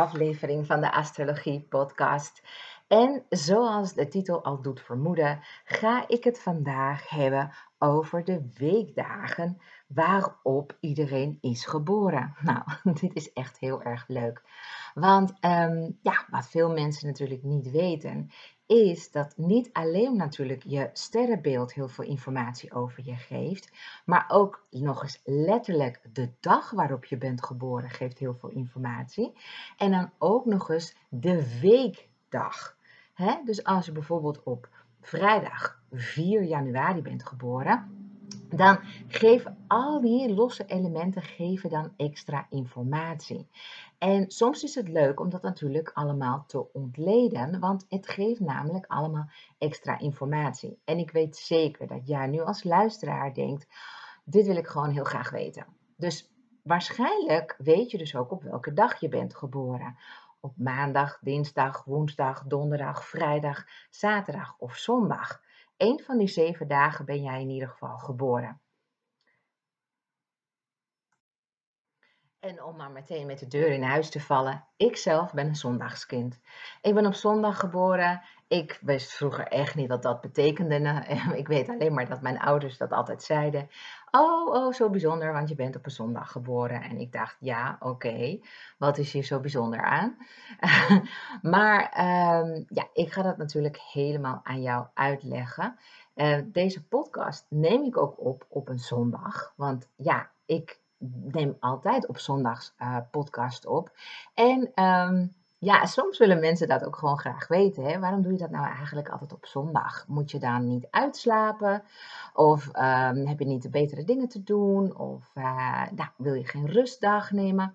aflevering van de Astrologie Podcast. En zoals de titel al doet vermoeden, ga ik het vandaag hebben over de weekdagen waarop iedereen is geboren. Nou, dit is echt heel erg leuk. Want um, ja, wat veel mensen natuurlijk niet weten, is dat niet alleen natuurlijk je sterrenbeeld heel veel informatie over je geeft, maar ook nog eens letterlijk de dag waarop je bent geboren geeft heel veel informatie. En dan ook nog eens de weekdag. Dus als je bijvoorbeeld op vrijdag 4 januari bent geboren, dan geven al die losse elementen geven dan extra informatie. En soms is het leuk om dat natuurlijk allemaal te ontleden, want het geeft namelijk allemaal extra informatie. En ik weet zeker dat jij nu als luisteraar denkt, dit wil ik gewoon heel graag weten. Dus waarschijnlijk weet je dus ook op welke dag je bent geboren. Op maandag, dinsdag, woensdag, donderdag, vrijdag, zaterdag of zondag. Eén van die zeven dagen ben jij in ieder geval geboren. En om maar meteen met de deur in huis te vallen, ik zelf ben een zondagskind. Ik ben op zondag geboren. Ik wist vroeger echt niet wat dat betekende. Ik weet alleen maar dat mijn ouders dat altijd zeiden. Oh, oh, zo bijzonder, want je bent op een zondag geboren. En ik dacht, ja, oké, wat is hier zo bijzonder aan? maar um, ja, ik ga dat natuurlijk helemaal aan jou uitleggen. Uh, deze podcast neem ik ook op op een zondag. Want ja, ik neem altijd op zondags uh, podcast op. En ehm, ja, soms willen mensen dat ook gewoon graag weten. Hè? Waarom doe je dat nou eigenlijk altijd op zondag? Moet je dan niet uitslapen? Of um, heb je niet de betere dingen te doen? Of uh, nou, wil je geen rustdag nemen?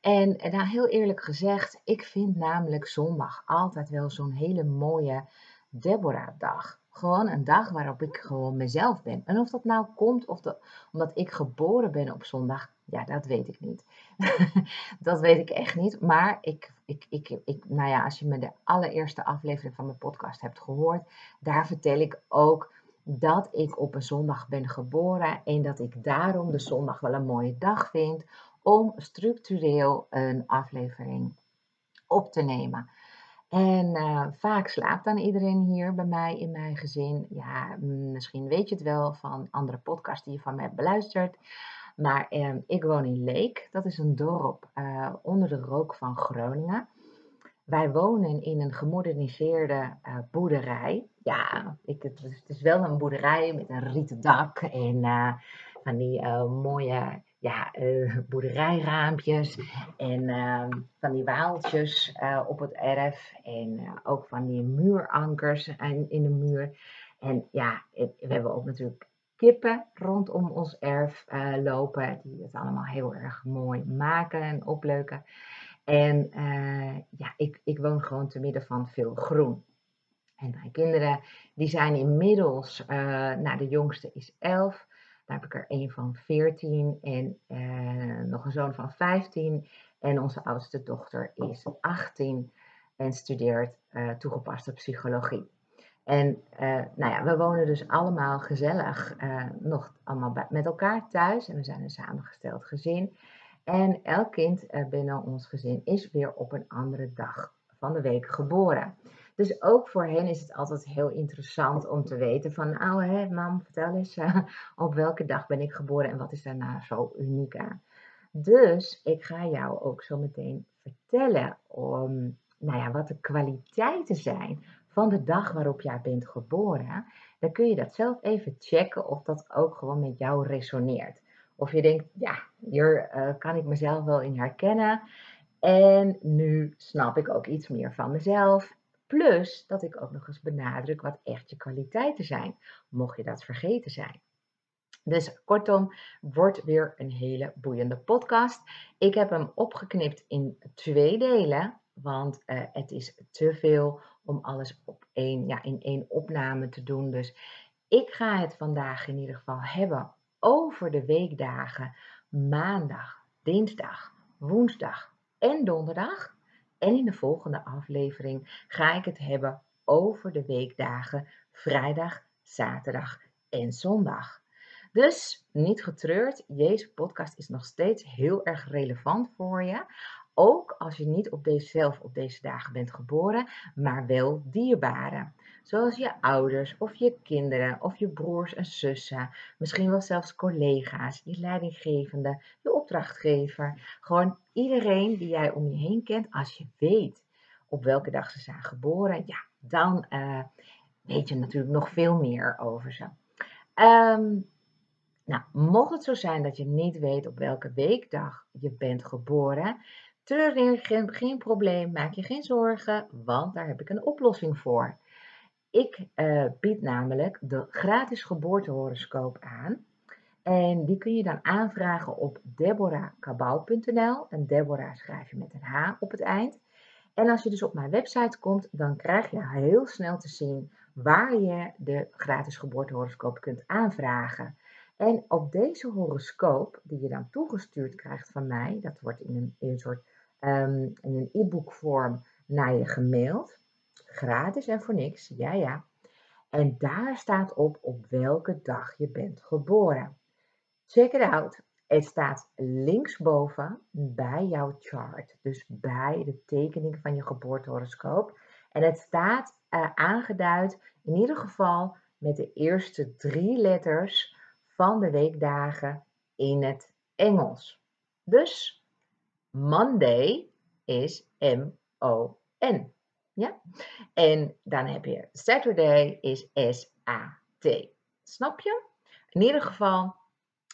En, en nou, heel eerlijk gezegd, ik vind namelijk zondag altijd wel zo'n hele mooie Deborah-dag. Gewoon een dag waarop ik gewoon mezelf ben. En of dat nou komt of omdat ik geboren ben op zondag, ja, dat weet ik niet. dat weet ik echt niet. Maar ik, ik, ik, ik, nou ja, als je me de allereerste aflevering van mijn podcast hebt gehoord, daar vertel ik ook dat ik op een zondag ben geboren en dat ik daarom de zondag wel een mooie dag vind om structureel een aflevering op te nemen. En uh, vaak slaapt dan iedereen hier bij mij in mijn gezin. Ja, misschien weet je het wel van andere podcasts die je van mij hebt beluisterd. Maar uh, ik woon in Leek. Dat is een dorp uh, onder de rook van Groningen. Wij wonen in een gemoderniseerde uh, boerderij. Ja, ik, het, is, het, is, wel een boerderij met een rieten dak en van die mooie ja, uh, boerderijraampjes en uh, van die waaltjes uh, op het erf en uh, ook van die muurankers in de muur. En ja, we hebben ook natuurlijk kippen rondom ons erf lopen, die het allemaal heel erg mooi maken en opleuken. En ja, ik, ik woon gewoon te midden van veel groen. En mijn kinderen, die zijn inmiddels, nou de jongste is elf, heb ik er een van 14 en uh, nog een zoon van 15. En onze oudste dochter is 18 en studeert uh, toegepaste psychologie. En uh, nou ja, we wonen dus allemaal gezellig nog allemaal met elkaar thuis. En we zijn een samengesteld gezin. En elk kind binnen ons gezin is weer op een andere dag van de week geboren. Dus ook voor hen is het altijd heel interessant om te weten van, nou hè, mam, vertel eens, uh, op welke dag ben ik geboren en wat is daar nou zo uniek aan. Dus ik ga jou ook zo meteen vertellen om, nou ja, wat de kwaliteiten zijn van de dag waarop jij bent geboren. Dan kun je dat zelf even checken of dat ook gewoon met jou resoneert. Of je denkt, ja, hier uh, kan ik mezelf wel in herkennen. En nu snap ik ook iets meer van mezelf. Plus dat ik ook nog eens benadruk wat echt je kwaliteiten zijn, mocht je dat vergeten zijn. Dus kortom, wordt weer een hele boeiende podcast. Ik heb hem opgeknipt in twee delen, want uh, het is te veel om alles op één, ja, in één opname te doen. Dus ik ga het vandaag in ieder geval hebben over de weekdagen maandag, dinsdag, woensdag en donderdag. En in de volgende aflevering ga ik het hebben over de weekdagen vrijdag, zaterdag en zondag. Dus niet getreurd, deze podcast is nog steeds heel erg relevant voor je. Ook als je niet op deze, zelf op deze dagen bent geboren, maar wel dierbaren. Zoals je ouders of je kinderen of je broers en zussen. Misschien wel zelfs collega's, je leidinggevende, je opdrachtgever. Gewoon iedereen die jij om je heen kent. Als je weet op welke dag ze zijn geboren, ja, dan uh, weet je natuurlijk nog veel meer over ze. Um, nou, mocht het zo zijn dat je niet weet op welke weekdag je bent geboren, treur geen, geen probleem, maak je geen zorgen, want daar heb ik een oplossing voor. Ik uh, bied namelijk de gratis geboortehoroscoop aan. En die kun je dan aanvragen op deborahkabau.nl. En Deborah schrijf je met een H op het eind. En als je dus op mijn website komt, dan krijg je heel snel te zien waar je de gratis geboortehoroscoop kunt aanvragen. En op deze horoscoop, die je dan toegestuurd krijgt van mij, dat wordt in een, in een soort um, in een e-book vorm naar je gemaild. Gratis en voor niks, ja ja. En daar staat op op welke dag je bent geboren. Check it out. Het staat linksboven bij jouw chart, dus bij de tekening van je geboortehoroscoop. En het staat uh, aangeduid, in ieder geval met de eerste drie letters van de weekdagen in het Engels. Dus Monday is M-O-N. Ja? En dan heb je Saturday is S-A-T. Snap je? In ieder geval,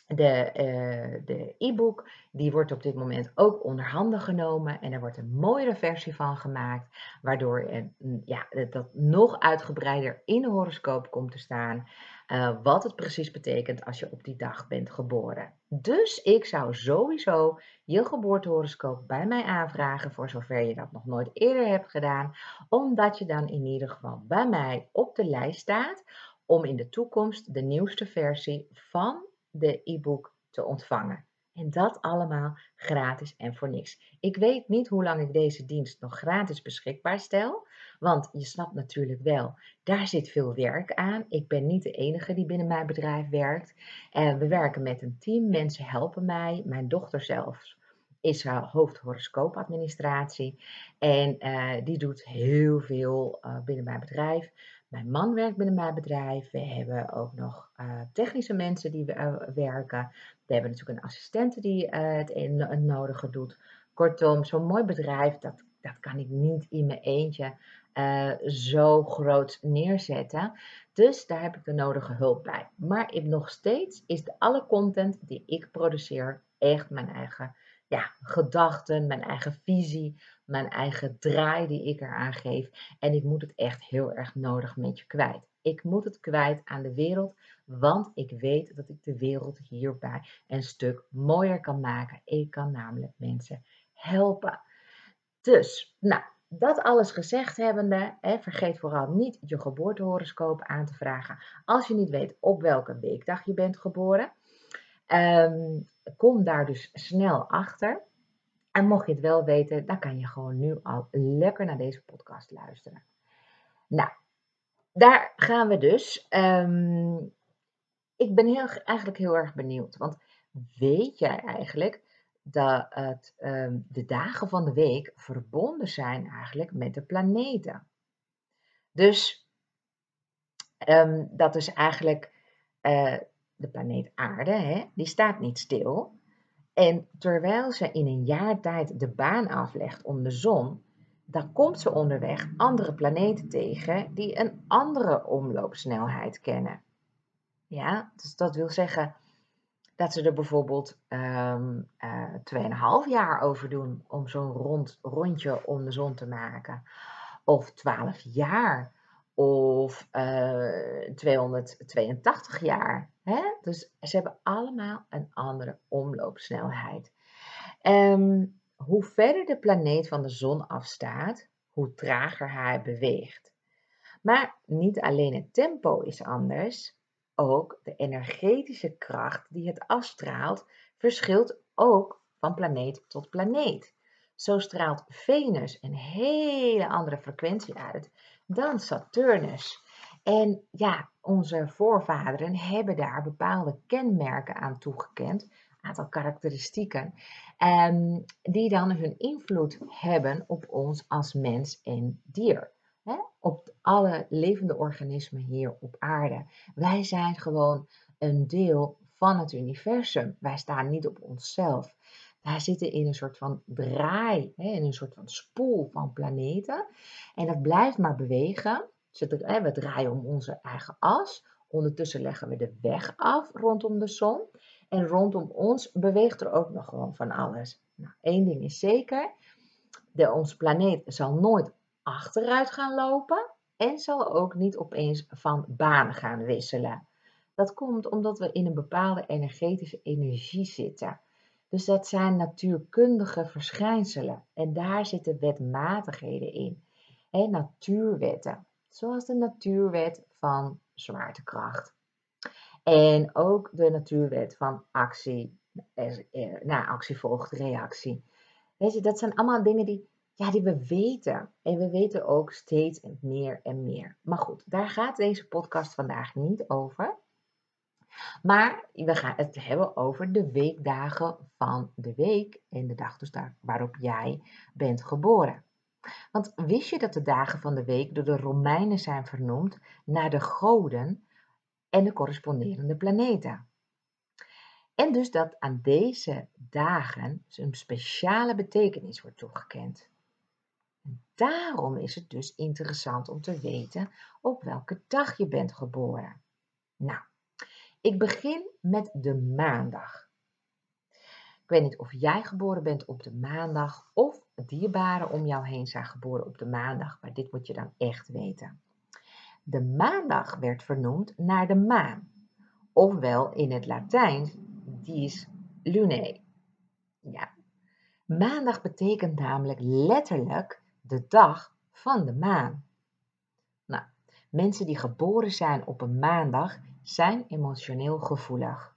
de uh, de e-book die wordt op dit moment ook onder handen genomen en er wordt een mooiere versie van gemaakt, waardoor mm, ja, dat nog uitgebreider in de horoscoop komt te staan, uh, wat het precies betekent als je op die dag bent geboren. Dus ik zou sowieso je geboortehoroscoop bij mij aanvragen, voor zover je dat nog nooit eerder hebt gedaan, omdat je dan in ieder geval bij mij op de lijst staat om in de toekomst de nieuwste versie van de e-book te ontvangen. En dat allemaal gratis en voor niks. Ik weet niet hoe lang ik deze dienst nog gratis beschikbaar stel. Want je snapt natuurlijk wel, daar zit veel werk aan. Ik ben niet de enige die binnen mijn bedrijf werkt. We werken met een team. Mensen helpen mij. Mijn dochter zelfs is hoofd horoscoopadministratie. En uh, die doet heel veel uh, binnen mijn bedrijf. Mijn man werkt binnen mijn bedrijf. We hebben ook nog uh, technische mensen die werken. We hebben natuurlijk een assistente die uh, het een, nodige doet. Kortom, zo'n mooi bedrijf, dat, dat kan ik niet in mijn eentje zo groot neerzetten. Dus daar heb ik de nodige hulp bij. Maar nog steeds is de, alle content die ik produceer echt mijn eigen ja, gedachten, mijn eigen visie, mijn eigen draai die ik eraan geef. En ik moet het echt heel erg nodig met je kwijt. Ik moet het kwijt aan de wereld, want ik weet dat ik de wereld hierbij een stuk mooier kan maken. Ik kan namelijk mensen helpen. Dus, nou, dat alles gezegd hebbende, hè, vergeet vooral niet je geboortehoroscoop aan te vragen als je niet weet op welke weekdag je bent geboren. Um, kom daar dus snel achter. En mocht je het wel weten, dan kan je gewoon nu al lekker naar deze podcast luisteren. Nou, daar gaan we dus. Um, ik ben heel, eigenlijk heel erg benieuwd. Want weet jij eigenlijk dat het, um, de dagen van de week verbonden zijn eigenlijk met de planeten? Dus um, dat is eigenlijk uh, de planeet Aarde, hè, die staat niet stil. En terwijl ze in een jaar tijd de baan aflegt om de zon, dan komt ze onderweg andere planeten tegen die een andere omloopsnelheid kennen. Ja, dus dat wil zeggen dat ze er bijvoorbeeld um, uh, 2,5 jaar over doen om zo'n rond, rondje om de zon te maken. Of 12 jaar of uh, eh, 282 jaar. Hè? Dus ze hebben allemaal een andere omloopsnelheid. Um, hoe verder de planeet van de zon afstaat, hoe trager hij beweegt. Maar niet alleen het tempo is anders, ook de energetische kracht die het afstraalt verschilt ook van planeet tot planeet. Zo straalt Venus een hele andere frequentie uit dan Saturnus. En ja, onze voorvaderen hebben daar bepaalde kenmerken aan toegekend, aantal karakteristieken, um, die dan hun invloed hebben op ons als mens en dier. Op alle levende organismen hier op aarde. Wij zijn gewoon een deel van het universum. Wij staan niet op onszelf. Wij zitten in een soort van draai, in een soort van spoel van planeten. En dat blijft maar bewegen. We draaien om onze eigen as. Ondertussen leggen we de weg af rondom de zon. En rondom ons beweegt er ook nog gewoon van alles. Nou, één ding is zeker. De, ons planeet zal nooit achteruit gaan lopen. En zal ook niet opeens van baan gaan wisselen. Dat komt omdat we in een bepaalde energetische energie zitten. Dus dat zijn natuurkundige verschijnselen. En daar zitten wetmatigheden in. En natuurwetten. Zoals de natuurwet van zwaartekracht. En ook de natuurwet van actie, eh, eh, na actie volgt reactie. Weet je, dat zijn allemaal dingen die, ja, die we weten. En we weten ook steeds meer en meer. Maar goed, daar gaat deze podcast vandaag niet over. Maar we gaan het hebben over de weekdagen van de week en de dag dus waarop jij bent geboren. Want wist je dat de dagen van de week door de Romeinen zijn vernoemd naar de goden en de corresponderende planeten? En dus dat aan deze dagen een speciale betekenis wordt toegekend. Daarom is het dus interessant om te weten op welke dag je bent geboren. Nou, ik begin met de maandag. Ik weet niet of jij geboren bent op de maandag of dierbaren om jou heen zijn geboren op de maandag, maar dit moet je dan echt weten. De maandag werd vernoemd naar de maan, ofwel in het Latijn dies lunae. Ja, maandag betekent namelijk letterlijk de dag van de maan. Nou, mensen die geboren zijn op een maandag zijn emotioneel gevoelig.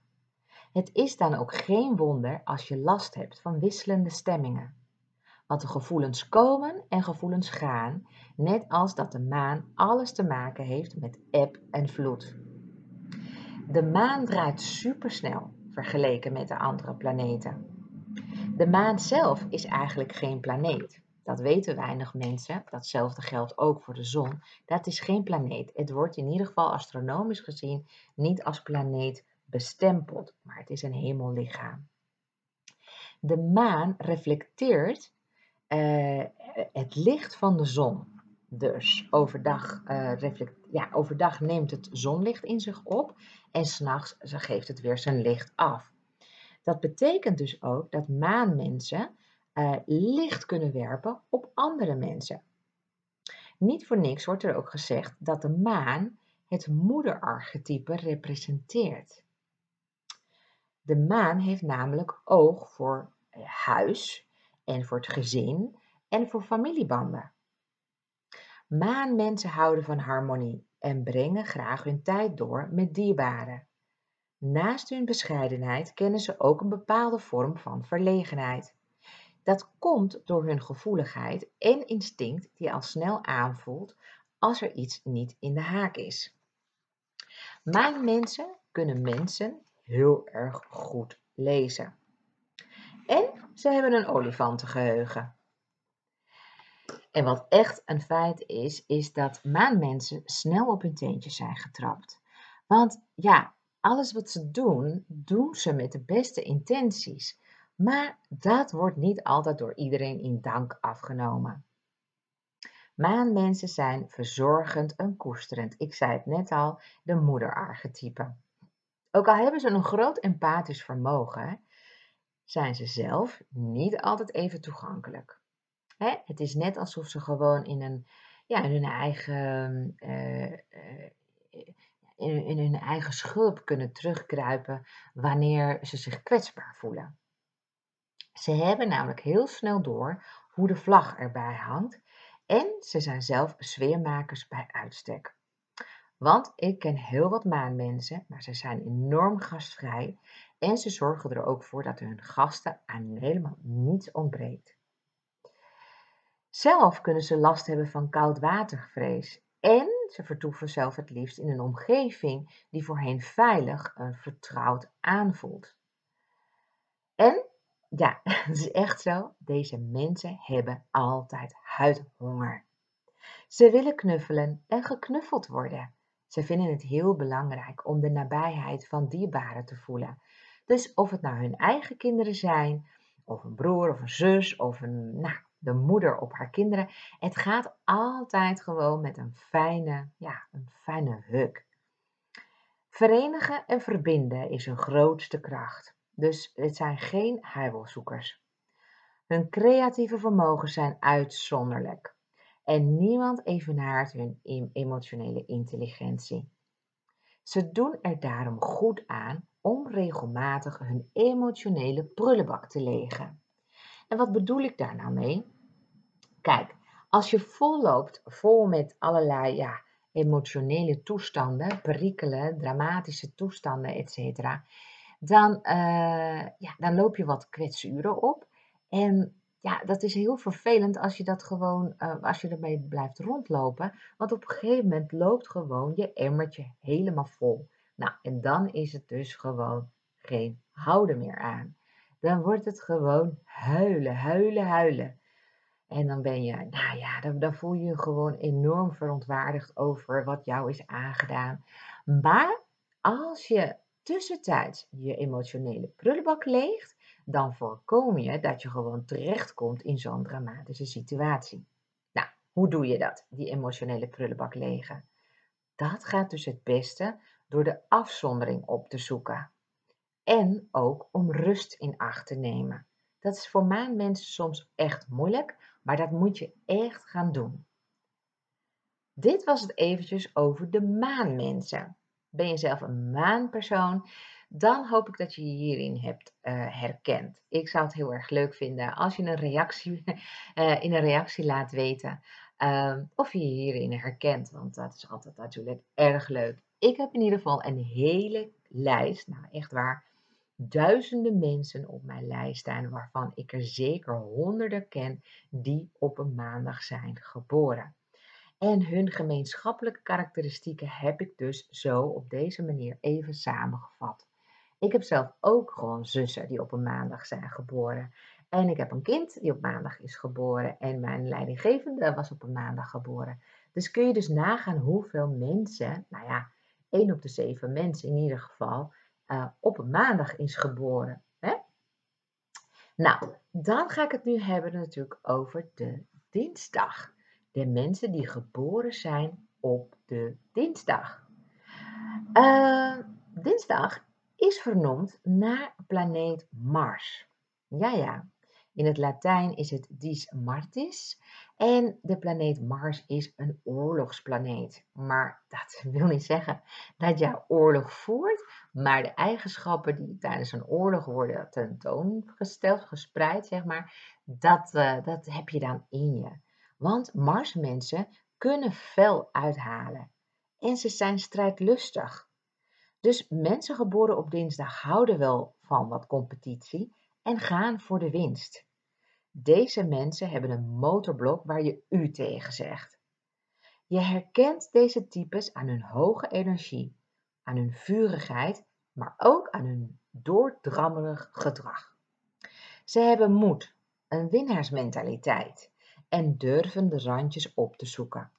Het is dan ook geen wonder als je last hebt van wisselende stemmingen. Want de gevoelens komen en gevoelens gaan, net als dat de maan alles te maken heeft met eb en vloed. De maan draait supersnel vergeleken met de andere planeten. De maan zelf is eigenlijk geen planeet. Dat weten weinig mensen. Datzelfde geldt ook voor de zon. Dat is geen planeet. Het wordt in ieder geval astronomisch gezien niet als planeet bestempeld, maar het is een hemellichaam. De maan reflecteert uh, het licht van de zon. Dus overdag, reflect, ja, overdag neemt het zonlicht in zich op en s'nachts geeft het weer zijn licht af. Dat betekent dus ook dat maanmensen uh, licht kunnen werpen op andere mensen. Niet voor niks wordt er ook gezegd dat de maan het moederarchetype representeert. De maan heeft namelijk oog voor eh, huis en voor het gezin en voor familiebanden. Maanmensen houden van harmonie en brengen graag hun tijd door met dierbaren. Naast hun bescheidenheid kennen ze ook een bepaalde vorm van verlegenheid. Dat komt door hun gevoeligheid en instinct die al snel aanvoelt als er iets niet in de haak is. Maanmensen kunnen mensen heel erg goed lezen. En ze hebben een olifantengeheugen. En wat echt een feit is, is dat maanmensen snel op hun teentjes zijn getrapt. Want ja, alles wat ze doen, doen ze met de beste intenties. Maar dat wordt niet altijd door iedereen in dank afgenomen. Maanmensen zijn verzorgend en koesterend. Ik zei het net al, de moederarchetype. Ook al hebben ze een groot empathisch vermogen, zijn ze zelf niet altijd even toegankelijk. Het is net alsof ze gewoon in, een, ja, in hun eigen in, in hun eigen schulp kunnen terugkruipen wanneer ze zich kwetsbaar voelen. Ze hebben namelijk heel snel door hoe de vlag erbij hangt en ze zijn zelf sfeermakers bij uitstek. Want ik ken heel wat maanmensen, maar ze zijn enorm gastvrij en ze zorgen er ook voor dat hun gasten aan helemaal niets ontbreekt. Zelf kunnen ze last hebben van koudwatervrees en ze vertoeven zelf het liefst in een omgeving die voor hen veilig en vertrouwd aanvoelt. En ja, het is echt zo, deze mensen hebben altijd huidhonger. Ze willen knuffelen en geknuffeld worden. Ze vinden het heel belangrijk om de nabijheid van dierbaren te voelen. Dus of het nou hun eigen kinderen zijn, of een broer of een zus, of een, nou, de moeder op haar kinderen. Het gaat altijd gewoon met een fijne, ja, een fijne huk. Verenigen en verbinden is hun grootste kracht. Dus het zijn geen huivelzoekers. Hun creatieve vermogens zijn uitzonderlijk. En niemand evenaart hun emotionele intelligentie. Ze doen er daarom goed aan om regelmatig hun emotionele prullenbak te legen. En wat bedoel ik daar nou mee? Kijk, als je vol loopt, vol met allerlei ja, emotionele toestanden, perikelen, dramatische toestanden, etc., dan, uh, ja, dan loop je wat kwetsuren op. En ja, dat is heel vervelend als je dat gewoon, uh, als je ermee blijft rondlopen. Want op een gegeven moment loopt gewoon je emmertje helemaal vol. Nou, en dan is het dus gewoon geen houden meer aan. Dan wordt het gewoon huilen, huilen, huilen. En dan ben je, nou ja, dan, dan voel je je gewoon enorm verontwaardigd over wat jou is aangedaan. Maar als je tussentijds je emotionele prullenbak leegt, dan voorkom je dat je gewoon terechtkomt in zo'n dramatische situatie. Nou, hoe doe je dat, die emotionele prullenbak legen? Dat gaat dus het beste door de afzondering op te zoeken. En ook om rust in acht te nemen. Dat is voor maanmensen soms echt moeilijk, maar dat moet je echt gaan doen. Dit was het eventjes over de maanmensen. Ben je zelf een maanpersoon? Dan hoop ik dat je je hierin hebt uh, herkend. Ik zou het heel erg leuk vinden als je een reactie, uh, in een reactie laat weten uh, of je je hierin herkent, want dat is altijd natuurlijk erg leuk. Ik heb in ieder geval een hele lijst, nou echt waar, duizenden mensen op mijn lijst staan, waarvan ik er zeker honderden ken die op een maandag zijn geboren. En hun gemeenschappelijke karakteristieken heb ik dus zo op deze manier even samengevat. Ik heb zelf ook gewoon zussen die op een maandag zijn geboren. En ik heb een kind die op maandag is geboren. En mijn leidinggevende was op een maandag geboren. Dus kun je dus nagaan hoeveel mensen, nou ja, één op de zeven mensen in ieder geval, uh, op een maandag is geboren. Hè? Nou, dan ga ik het nu hebben natuurlijk over de dinsdag. De mensen die geboren zijn op de dinsdag. Uh, dinsdag is vernoemd naar planeet Mars. Ja, ja. In het Latijn is het Dies Martis en de planeet Mars is een oorlogsplaneet. Maar dat wil niet zeggen dat je oorlog voert, maar de eigenschappen die tijdens een oorlog worden tentoongesteld, gespreid, zeg maar, dat, uh, dat heb je dan in je. Want Marsmensen kunnen fel uithalen en ze zijn strijdlustig. Dus mensen geboren op dinsdag houden wel van wat competitie en gaan voor de winst. Deze mensen hebben een motorblok waar je u tegen zegt. Je herkent deze types aan hun hoge energie, aan hun vurigheid, maar ook aan hun doordrammerig gedrag. Ze hebben moed, een winnaarsmentaliteit en durven de randjes op te zoeken.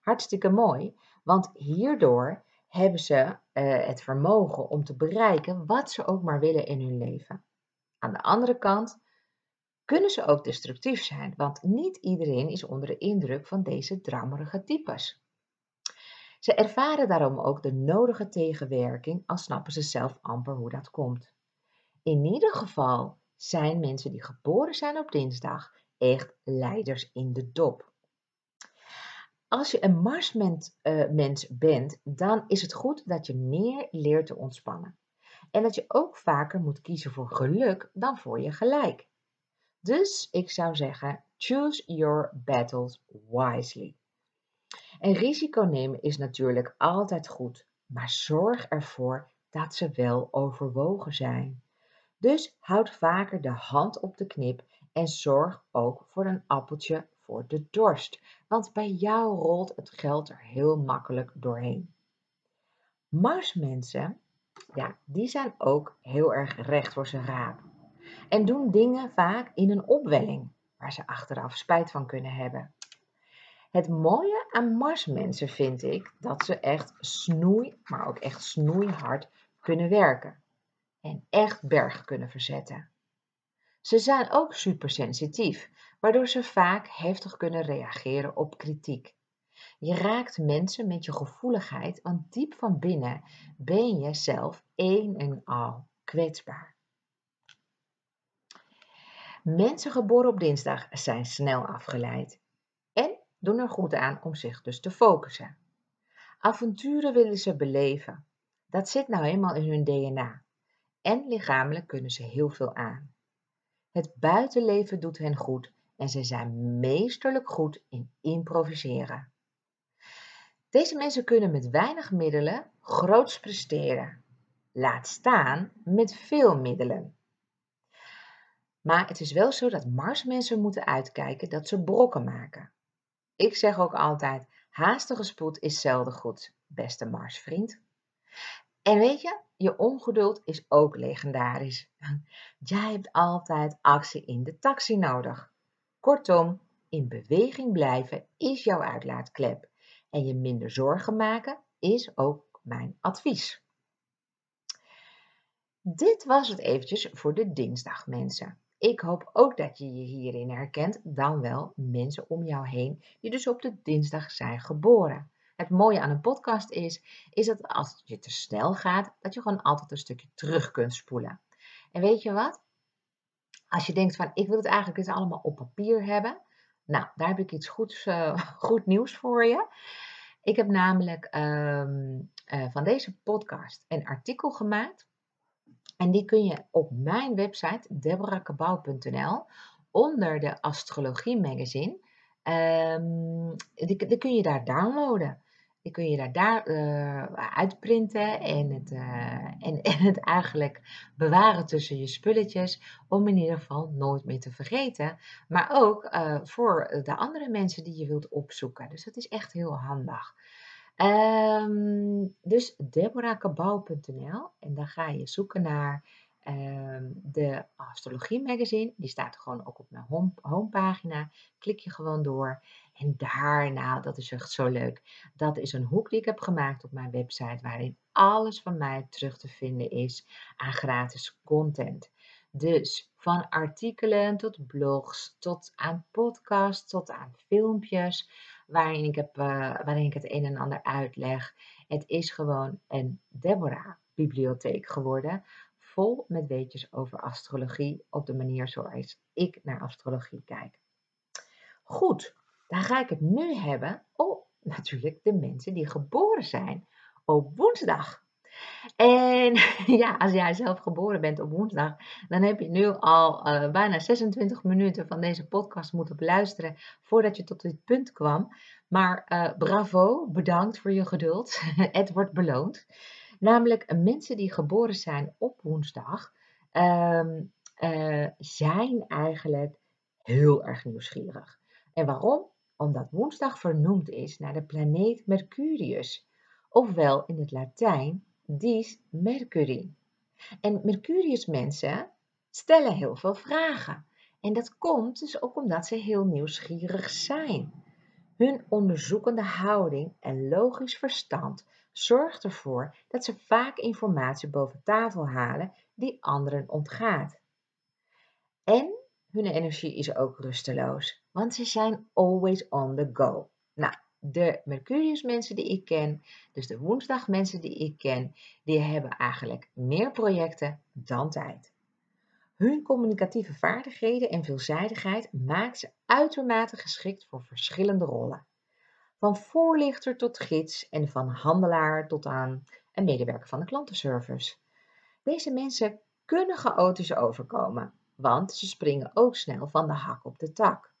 Hartstikke mooi, want hierdoor hebben ze uh, het vermogen om te bereiken wat ze ook maar willen in hun leven. Aan de andere kant kunnen ze ook destructief zijn, want niet iedereen is onder de indruk van deze drammerige types. Ze ervaren daarom ook de nodige tegenwerking, al snappen ze zelf amper hoe dat komt. In ieder geval zijn mensen die geboren zijn op dinsdag echt leiders in de dop. Als je een Marsmens uh, bent, dan is het goed dat je meer leert te ontspannen. En dat je ook vaker moet kiezen voor geluk dan voor je gelijk. Dus ik zou zeggen, choose your battles wisely. En risico nemen is natuurlijk altijd goed, maar zorg ervoor dat ze wel overwogen zijn. Dus houd vaker de hand op de knip en zorg ook voor een appeltje voor de dorst, want bij jou rolt het geld er heel makkelijk doorheen. Marsmensen, ja, die zijn ook heel erg recht voor zijn raap. En doen dingen vaak in een opwelling, waar ze achteraf spijt van kunnen hebben. Het mooie aan Marsmensen vind ik dat ze echt snoei, maar ook echt snoeihard kunnen werken. En echt bergen kunnen verzetten. Ze zijn ook supersensitief, waardoor ze vaak heftig kunnen reageren op kritiek. Je raakt mensen met je gevoeligheid, want diep van binnen ben je zelf één en al kwetsbaar. Mensen geboren op dinsdag zijn snel afgeleid en doen er goed aan om zich dus te focussen. Avonturen willen ze beleven. Dat zit nou eenmaal in hun DNA. En lichamelijk kunnen ze heel veel aan. Het buitenleven doet hen goed en ze zijn meesterlijk goed in improviseren. Deze mensen kunnen met weinig middelen groots presteren. Laat staan met veel middelen. Maar het is wel zo dat Marsmensen moeten uitkijken dat ze brokken maken. Ik zeg ook altijd, haastige spoed is zelden goed, beste Marsvriend. En weet je, je ongeduld is ook legendarisch. Jij hebt altijd actie in de taxi nodig. Kortom, in beweging blijven is jouw uitlaatklep. En je minder zorgen maken is ook mijn advies. Dit was het eventjes voor de dinsdag mensen. Ik hoop ook dat je je hierin herkent, dan wel mensen om jou heen die dus op de dinsdag zijn geboren. Het mooie aan een podcast is, is dat als je te snel gaat, dat je gewoon altijd een stukje terug kunt spoelen. En weet je wat? Als je denkt van, ik wil het eigenlijk eens allemaal op papier hebben. Nou, daar heb ik iets goeds, uh, goed nieuws voor je. Ik heb namelijk um, uh, van deze podcast een artikel gemaakt. En die kun je op mijn website deborahkabau.nl onder de Astrologie Magazine. Um, die, die, kun je daar downloaden. Die kun je daar, daar uh, uitprinten en het, uh, en, het eigenlijk bewaren tussen je spulletjes. Om in ieder geval nooit meer te vergeten. Maar ook uh, voor de andere mensen die je wilt opzoeken. Dus dat is echt heel handig. Um, dus deborahkabau.nl en dan ga je zoeken naar um, de Astrologie Magazine. Die staat gewoon ook op mijn home, homepagina. Klik je gewoon door. En daarna, dat is echt zo leuk. Dat is een hoek die ik heb gemaakt op mijn website. Waarin alles van mij terug te vinden is aan gratis content. Dus van artikelen tot blogs, tot aan podcasts, tot aan filmpjes waarin ik, heb, uh, waarin ik het een en ander uitleg. Het is gewoon een Deborah-bibliotheek geworden, vol met weetjes over astrologie op de manier zoals ik naar astrologie kijk. Goed, dan ga ik het nu hebben op natuurlijk de mensen die geboren zijn op woensdag. En ja, als jij zelf geboren bent op woensdag, dan heb je nu al uh, bijna 26 minuten van deze podcast moeten beluisteren voordat je tot dit punt kwam. Maar uh, bravo, bedankt voor je geduld. Het wordt beloond. Namelijk mensen die geboren zijn op woensdag, um, uh, zijn eigenlijk heel erg nieuwsgierig. En waarom? Omdat woensdag vernoemd is naar de planeet Mercurius, ofwel in het Latijn dies Mercury. En Mercurius mensen stellen heel veel vragen. En dat komt dus ook omdat ze heel nieuwsgierig zijn. Hun onderzoekende houding en logisch verstand zorgt ervoor dat ze vaak informatie boven tafel halen die anderen ontgaat. En hun energie is ook rusteloos, want ze zijn always on the go. Nou, de Mercurius mensen die ik ken, dus de woensdag mensen die ik ken, die hebben eigenlijk meer projecten dan tijd. Hun communicatieve vaardigheden en veelzijdigheid maakt ze uitermate geschikt voor verschillende rollen. Van voorlichter tot gids en van handelaar tot aan een medewerker van de klantenservice. Deze mensen kunnen chaotisch overkomen, want ze springen ook snel van de hak op de tak.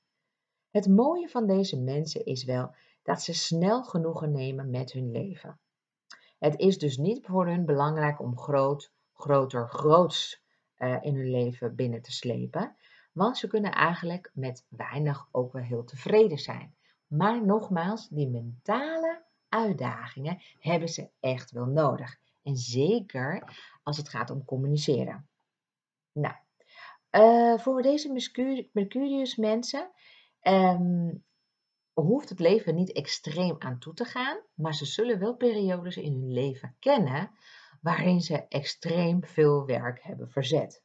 Het mooie van deze mensen is wel dat ze snel genoegen nemen met hun leven. Het is dus niet voor hun belangrijk om groot, groter, groots uh, in hun leven binnen te slepen, want ze kunnen eigenlijk met weinig ook wel heel tevreden zijn. Maar nogmaals, die mentale uitdagingen hebben ze echt wel nodig. En zeker als het gaat om communiceren. Nou, Uh, voor deze Mercurius mensen um, hoeft het leven niet extreem aan toe te gaan, maar ze zullen wel periodes in hun leven kennen waarin ze extreem veel werk hebben verzet.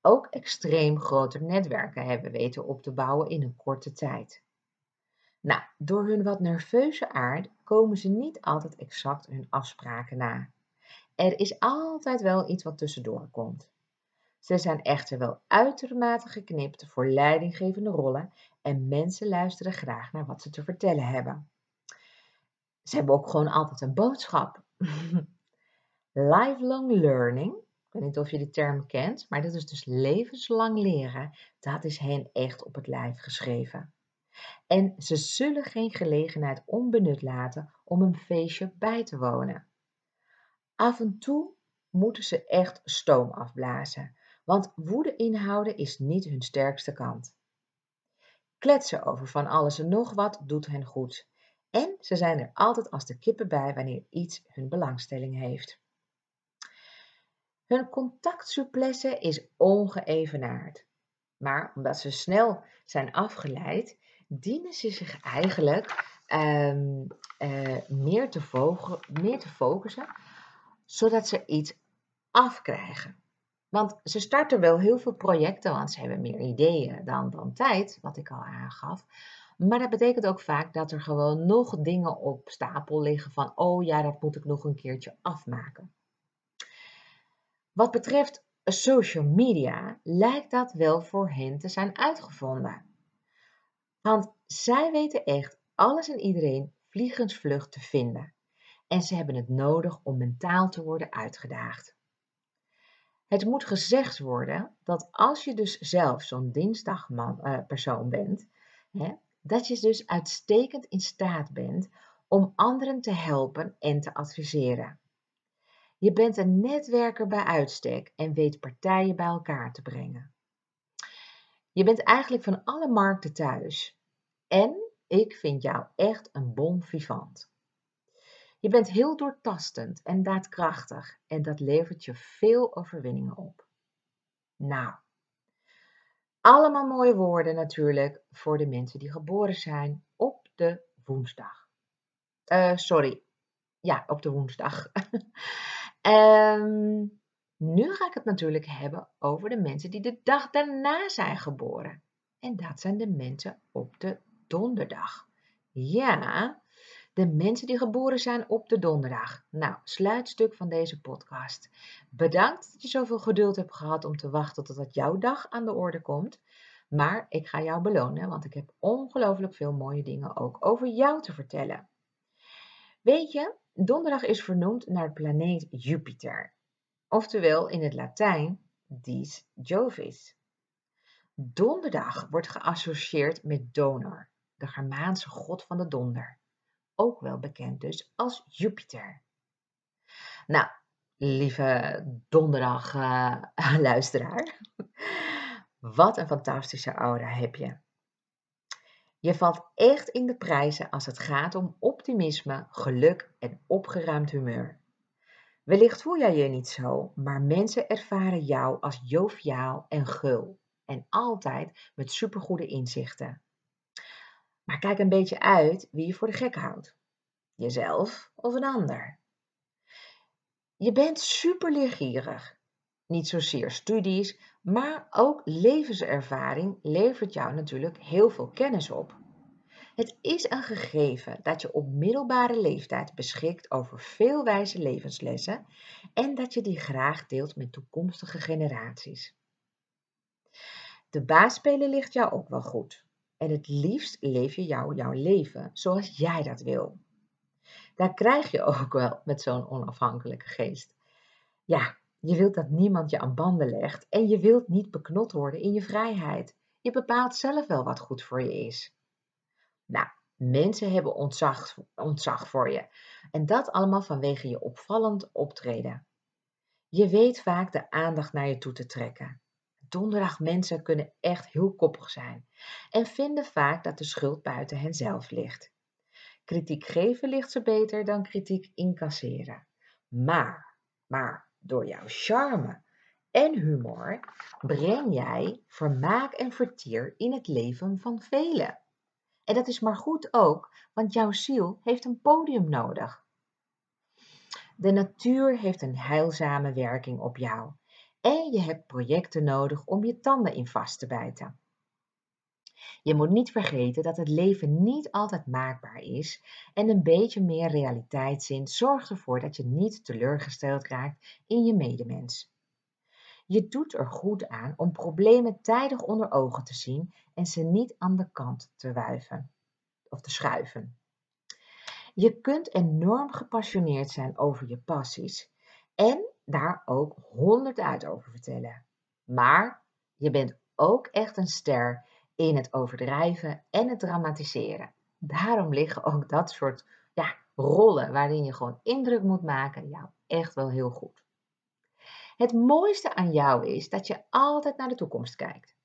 Ook extreem grote netwerken hebben weten op te bouwen in een korte tijd. Nou, door hun wat nerveuze aard komen ze niet altijd exact hun afspraken na. Er is altijd wel iets wat tussendoor komt. Ze zijn echter wel uitermate geknipt voor leidinggevende rollen en mensen luisteren graag naar wat ze te vertellen hebben. Ze hebben ook gewoon altijd een boodschap. Lifelong learning, ik weet niet of je de term kent, maar dat is dus levenslang leren. Dat is hen echt op het lijf geschreven. En ze zullen geen gelegenheid onbenut laten om een feestje bij te wonen. Af en toe moeten ze echt stoom afblazen, want woede inhouden is niet hun sterkste kant. Kletsen over van alles en nog wat doet hen goed. En ze zijn er altijd als de kippen bij wanneer iets hun belangstelling heeft. Hun contactsouplesse is ongeëvenaard. Maar omdat ze snel zijn afgeleid, dienen ze zich eigenlijk ehm, eh, meer, te meer te focussen, zodat ze iets afkrijgen. Want ze starten wel heel veel projecten, want ze hebben meer ideeën dan, dan tijd, wat ik al aangaf. Maar dat betekent ook vaak dat er gewoon nog dingen op stapel liggen van, oh ja, dat moet ik nog een keertje afmaken. Wat betreft social media lijkt dat wel voor hen te zijn uitgevonden. Want zij weten echt alles en iedereen vliegensvlug te vinden. En ze hebben het nodig om mentaal te worden uitgedaagd. Het moet gezegd worden dat als je dus zelf zo'n dinsdagpersoon uh, bent, hè, dat je dus uitstekend in staat bent om anderen te helpen en te adviseren. Je bent een netwerker bij uitstek en weet partijen bij elkaar te brengen. Je bent eigenlijk van alle markten thuis. En ik vind jou echt een bon vivant. Je bent heel doortastend en daadkrachtig en dat levert je veel overwinningen op. Nou, allemaal mooie woorden natuurlijk voor de mensen die geboren zijn op de woensdag. Uh, sorry, ja, op de woensdag. um, nu ga ik het natuurlijk hebben over de mensen die de dag daarna zijn geboren. En dat zijn de mensen op de donderdag. Ja, de mensen die geboren zijn op de donderdag. Nou, sluitstuk van deze podcast. Bedankt dat je zoveel geduld hebt gehad om te wachten totdat jouw dag aan de orde komt. Maar ik ga jou belonen, want ik heb ongelooflijk veel mooie dingen ook over jou te vertellen. Weet je, donderdag is vernoemd naar de planeet Jupiter. Oftewel in het Latijn dies Jovis. Donderdag wordt geassocieerd met Donor, de Germaanse god van de donder ook wel bekend dus als Jupiter. Nou, lieve donderdag uh, luisteraar, wat een fantastische aura heb je. Je valt echt in de prijzen als het gaat om optimisme, geluk en opgeruimd humeur. Wellicht voel jij je niet zo, maar mensen ervaren jou als joviaal en gul en altijd met supergoede inzichten. Maar kijk een beetje uit wie je voor de gek houdt. Jezelf of een ander. Je bent super leergierig. Niet zozeer studies, maar ook levenservaring levert jou natuurlijk heel veel kennis op. Het is een gegeven dat je op middelbare leeftijd beschikt over veel wijze levenslessen en dat je die graag deelt met toekomstige generaties. De baasspelen ligt jou ook wel goed. En het liefst leef je jou jouw leven zoals jij dat wil. Daar krijg je ook wel met zo'n onafhankelijke geest. Ja, je wilt dat niemand je aan banden legt en je wilt niet beknot worden in je vrijheid. Je bepaalt zelf wel wat goed voor je is. Nou, mensen hebben ontzag, ontzag voor je. En dat allemaal vanwege je opvallend optreden. Je weet vaak de aandacht naar je toe te trekken. Donderdag mensen kunnen echt heel koppig zijn en vinden vaak dat de schuld buiten henzelf ligt. Kritiek geven ligt ze beter dan kritiek incasseren. Maar, maar door jouw charme en humor breng jij vermaak en vertier in het leven van velen. En dat is maar goed ook, want jouw ziel heeft een podium nodig. De natuur heeft een heilzame werking op jou en je hebt projecten nodig om je tanden in vast te bijten. Je moet niet vergeten dat het leven niet altijd maakbaar is en een beetje meer realiteitszin zorgt ervoor dat je niet teleurgesteld raakt in je medemens. Je doet er goed aan om problemen tijdig onder ogen te zien en ze niet aan de kant te wuiven of te schuiven. Je kunt enorm gepassioneerd zijn over je passies en daar ook honderd uit over vertellen. Maar je bent ook echt een ster in het overdrijven en het dramatiseren. Daarom liggen ook dat soort ja, rollen waarin je gewoon indruk moet maken jou echt wel heel goed. Het mooiste aan jou is dat je altijd naar de toekomst kijkt.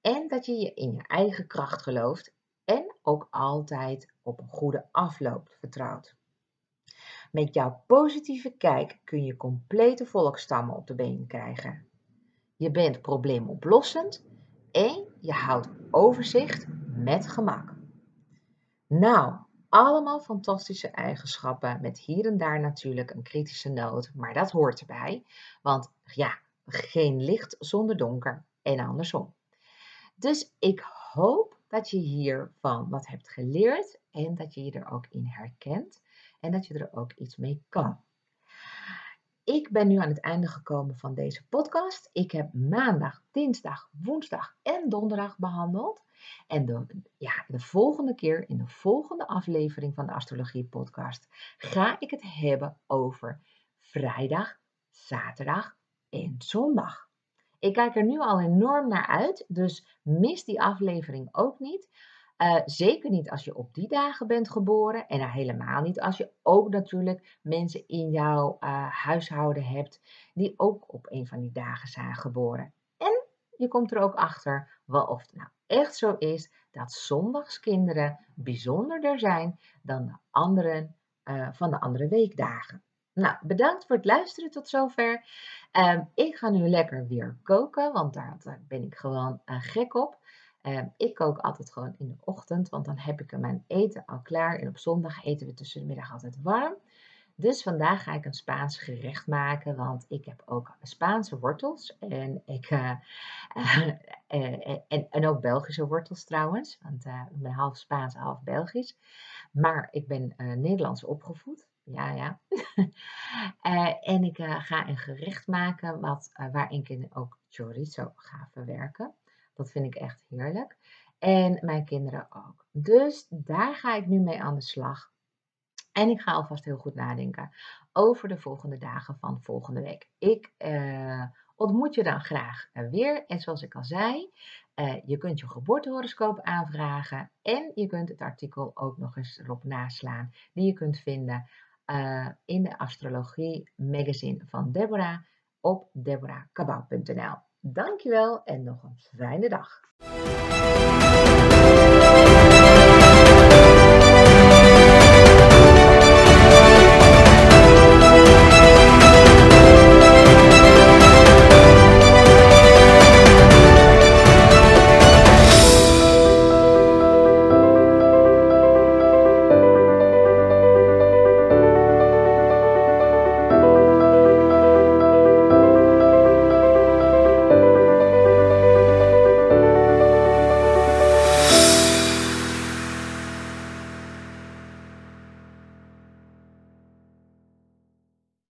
En dat je je in je eigen kracht gelooft en ook altijd op een goede afloop vertrouwt. Met jouw positieve kijk kun je complete volkstammen op de been krijgen. Je bent probleemoplossend en je houdt overzicht met gemak. Nou, allemaal fantastische eigenschappen met hier en daar natuurlijk een kritische noot, maar dat hoort erbij, want ja, geen licht zonder donker en andersom. Dus ik hoop dat je hiervan wat hebt geleerd en dat je je er ook in herkent en dat je er ook iets mee kan. Ik ben nu aan het einde gekomen van deze podcast. Ik heb maandag, dinsdag, woensdag en donderdag behandeld. En de, ja, de volgende keer, in de volgende aflevering van de Astrologie Podcast, ga ik het hebben over vrijdag, zaterdag en zondag. Ik kijk er nu al enorm naar uit, dus mis die aflevering ook niet. Uh, zeker niet als je op die dagen bent geboren en helemaal niet als je ook natuurlijk mensen in jouw uh, huishouden hebt die ook op een van die dagen zijn geboren. En je komt er ook achter wel of het nou echt zo is dat zondagskinderen bijzonderder zijn dan de anderen uh, van de andere weekdagen. Nou, bedankt voor het luisteren tot zover. Uh, ik ga nu lekker weer koken, want daar ben ik gewoon gek op. Ehm, ik kook altijd gewoon in de ochtend, want dan heb ik mijn eten al klaar. En op zondag eten we tussen de middag altijd warm. Dus vandaag ga ik een Spaans gerecht maken, want ik heb ook Spaanse wortels. En, ik, uh, uh, en, en ook Belgische wortels trouwens, want ik ben half Spaans, half Belgisch. Maar ik ben Nederlands opgevoed. Ja, ja. en ik ga een gerecht maken wat, waarin ik ook chorizo ga verwerken. Dat vind ik echt heerlijk. En mijn kinderen ook. Dus daar ga ik nu mee aan de slag. En ik ga alvast heel goed nadenken over de volgende dagen van volgende week. Ik uh, ontmoet je dan graag weer. En zoals ik al zei, uh, je kunt je geboortehoroscoop aanvragen. En je kunt het artikel ook nog eens erop naslaan. Die je kunt vinden uh, in de astrologie magazine van Deborah op deborahkabau.nl. Dankjewel en nog een fijne dag.